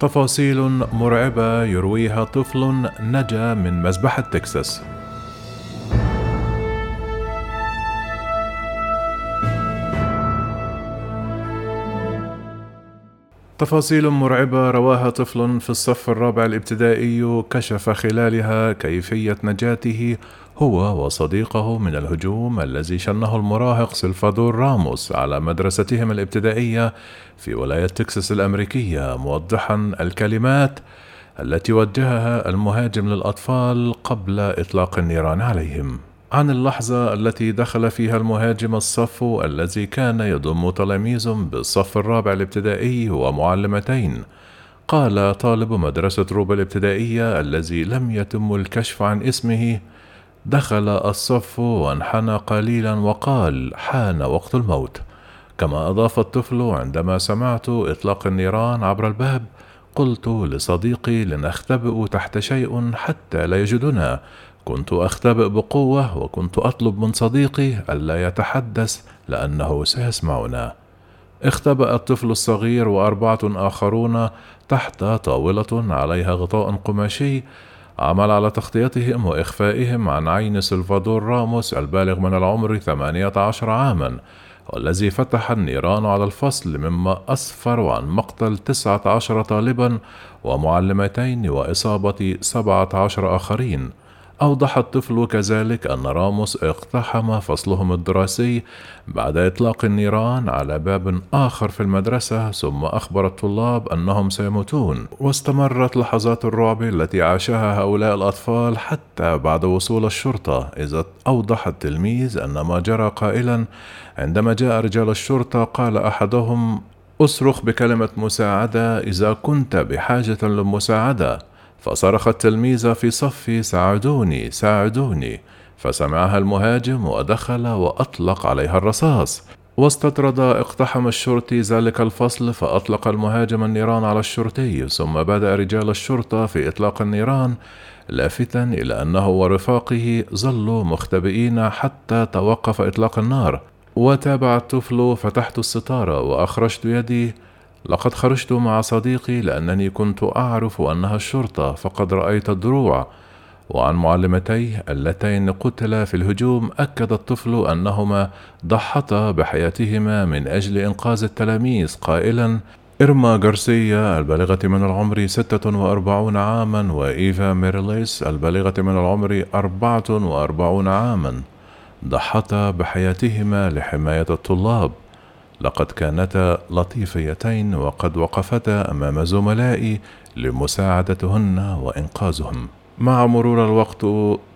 تفاصيل مرعبة يرويها طفل نجا من مذبحة تكساس تفاصيل مرعبة رواها طفل في الصف الرابع الابتدائي كشف خلالها كيفية نجاته هو وصديقه من الهجوم الذي شنه المراهق سلفادور راموس على مدرستهم الابتدائية في ولاية تكساس الأمريكية موضحا الكلمات التي وجهها المهاجم للأطفال قبل إطلاق النيران عليهم. عن اللحظة التي دخل فيها المهاجم الصف الذي كان يضم تلاميذ بالصف الرابع الابتدائي ومعلمتين قال طالب مدرسة روبا الابتدائية الذي لم يتم الكشف عن اسمه دخل الصف وانحنى قليلا وقال حان وقت الموت كما أضاف الطفل عندما سمعت إطلاق النيران عبر الباب قلت لصديقي لنختبئ تحت شيء حتى لا يجدنا كنت أختبئ بقوة وكنت أطلب من صديقي ألا يتحدث لأنه سيسمعنا. اختبأ الطفل الصغير وأربعة آخرون تحت طاولة عليها غطاء قماشي عمل على تغطيتهم وإخفائهم عن عين سلفادور راموس البالغ من العمر 18 عاما والذي فتح النيران على الفصل مما أسفر عن مقتل 19 طالبا ومعلمتين وإصابة 17 آخرين. أوضح الطفل كذلك أن راموس اقتحم فصلهم الدراسي بعد إطلاق النيران على باب آخر في المدرسة ثم أخبر الطلاب أنهم سيموتون. واستمرت لحظات الرعب التي عاشها هؤلاء الأطفال حتى بعد وصول الشرطة إذا أوضح التلميذ أن ما جرى قائلا عندما جاء رجال الشرطة قال أحدهم أصرخ بكلمة مساعدة إذا كنت بحاجة للمساعدة فصرخ التلميذ في صفي ساعدوني ساعدوني فسمعها المهاجم ودخل وأطلق عليها الرصاص. واستطرد اقتحم الشرطي ذلك الفصل فأطلق المهاجم النيران على الشرطي ثم بدا رجال الشرطة في إطلاق النيران لافتا إلى أنه ورفاقه ظلوا مختبئين حتى توقف إطلاق النار. وتابع الطفل فتحت الستارة وأخرجت يدي لقد خرجت مع صديقي لأنني كنت أعرف أنها الشرطة فقد رأيت الدروع وعن معلمتيه اللتين قتلا في الهجوم أكد الطفل أنهما ضحتا بحياتهما من أجل إنقاذ التلاميذ. قائلا إرما غارسيا البالغة من العمر 46 عاما وإيفا ميرليس البالغة من العمر 44 عاما. ضحتا بحياتهما لحماية الطلاب. لقد كانتا لطيفيتين وقد وقفتا أمام زملائي لمساعدتهن وإنقاذهم. مع مرور الوقت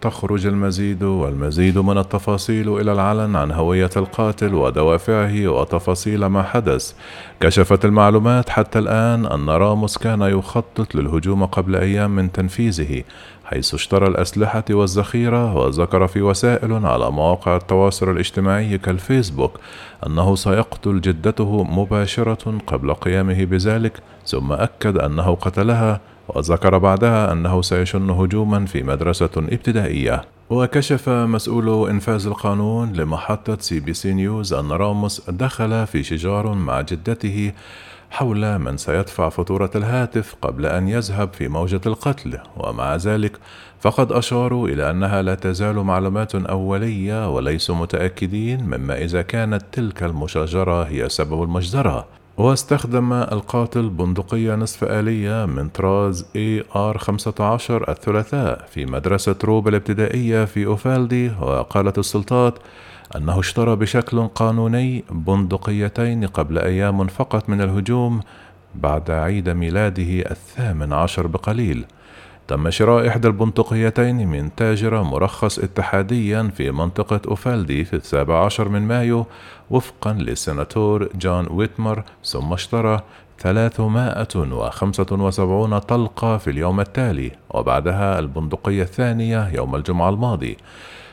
تخرج المزيد والمزيد من التفاصيل إلى العلن عن هوية القاتل ودوافعه وتفاصيل ما حدث. كشفت المعلومات حتى الآن أن راموس كان يخطط للهجوم قبل أيام من تنفيذه حيث اشترى الأسلحة والذخيرة وذكر في وسائل على مواقع التواصل الاجتماعي كالفيسبوك أنه سيقتل جدته مباشرة قبل قيامه بذلك ثم أكد أنه قتلها وذكر بعدها أنه سيشن هجوما في مدرسة إبتدائية وكشف مسؤول إنفاذ القانون لمحطة سي بي سي نيوز أن راموس دخل في شجار مع جدته حول من سيدفع فاتورة الهاتف قبل أن يذهب في موجة القتل، ومع ذلك فقد أشاروا إلى أنها لا تزال معلومات أولية وليسوا متأكدين مما إذا كانت تلك المشاجرة هي سبب المجزرة. واستخدم القاتل بندقية نصف آلية من طراز AR-15 الثلاثاء في مدرسة روب الابتدائية في أوفالدي وقالت السلطات أنه اشترى بشكل قانوني بندقيتين قبل أيام فقط من الهجوم بعد عيد ميلاده الثامن عشر بقليل. تم شراء إحدى البندقيتين من تاجر مرخص اتحاديا في منطقة أوفالدي في السابع عشر من مايو وفقا للسناتور جون ويتمر ثم اشترى 375 طلقة في اليوم التالي وبعدها البندقية الثانية يوم الجمعة الماضي.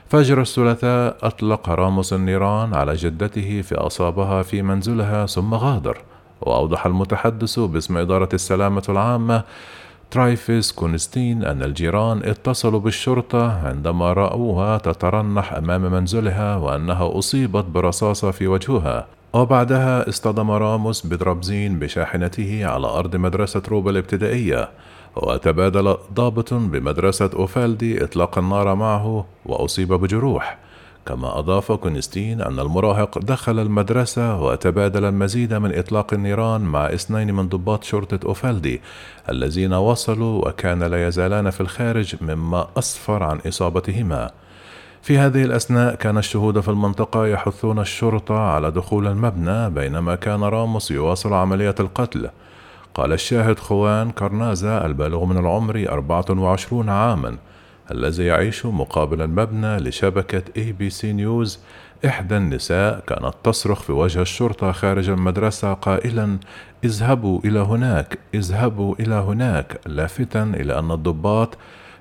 فجر الثلاثاء أطلق راموس النيران على جدته فأصابها في منزلها ثم غادر. وأوضح المتحدث باسم إدارة السلامة العامة ترايفيس كونستين أن الجيران اتصلوا بالشرطة عندما رأوها تترنح أمام منزلها وأنها أصيبت برصاصة في وجهها. وبعدها اصطدم راموس بدرابزين بشاحنته على أرض مدرسة روبا الابتدائية وتبادل ضابط بمدرسة أوفالدي إطلاق النار معه وأصيب بجروح. كما أضاف كونستين أن المراهق دخل المدرسة وتبادل المزيد من إطلاق النيران مع اثنين من ضباط شرطة أوفالدي الذين وصلوا وكان لا يزالان في الخارج مما أسفر عن إصابتهما. في هذه الأثناء كان الشهود في المنطقة يحثون الشرطة على دخول المبنى بينما كان راموس يواصل عملية القتل. قال الشاهد خوان كارنازا البالغ من العمر 24 عاما. الذي يعيش مقابل المبنى لشبكة اي بي سي نيوز إحدى النساء كانت تصرخ في وجه الشرطة خارج المدرسة قائلا اذهبوا إلى هناك اذهبوا إلى هناك. لافتا إلى أن الضباط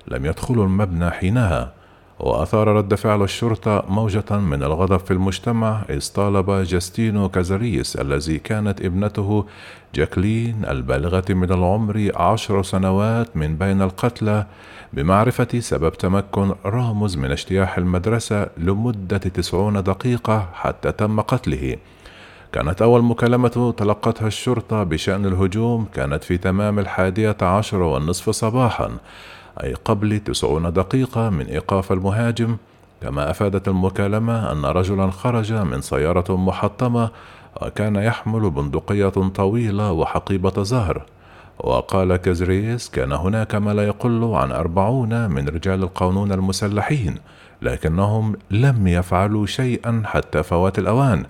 لم يدخلوا المبنى حينها. وأثار رد فعل الشرطة موجة من الغضب في المجتمع إذ طالب جاستينو كازاريس الذي كانت ابنته جاكلين البالغة من العمر عشر سنوات من بين القتلى بمعرفة سبب تمكن راموس من اجتياح المدرسة لمدة تسعون دقيقة حتى تم قتله. كانت أول مكالمة تلقتها الشرطة بشأن الهجوم كانت في تمام الحادية عشر والنصف صباحا. أي قبل تسعون دقيقة من إيقاف المهاجم كما أفادت المكالمة أن رجلا خرج من سيارة محطمة وكان يحمل بندقية طويلة وحقيبة زهر. وقال كازريس كان هناك ما لا يقل عن أربعون من رجال القانون المسلحين لكنهم لم يفعلوا شيئا حتى فوات الأوان.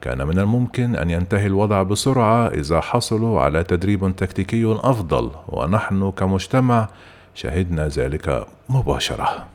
كان من الممكن أن ينتهي الوضع بسرعة إذا حصلوا على تدريب تكتيكي أفضل ونحن كمجتمع شهدنا ذلك مباشرة.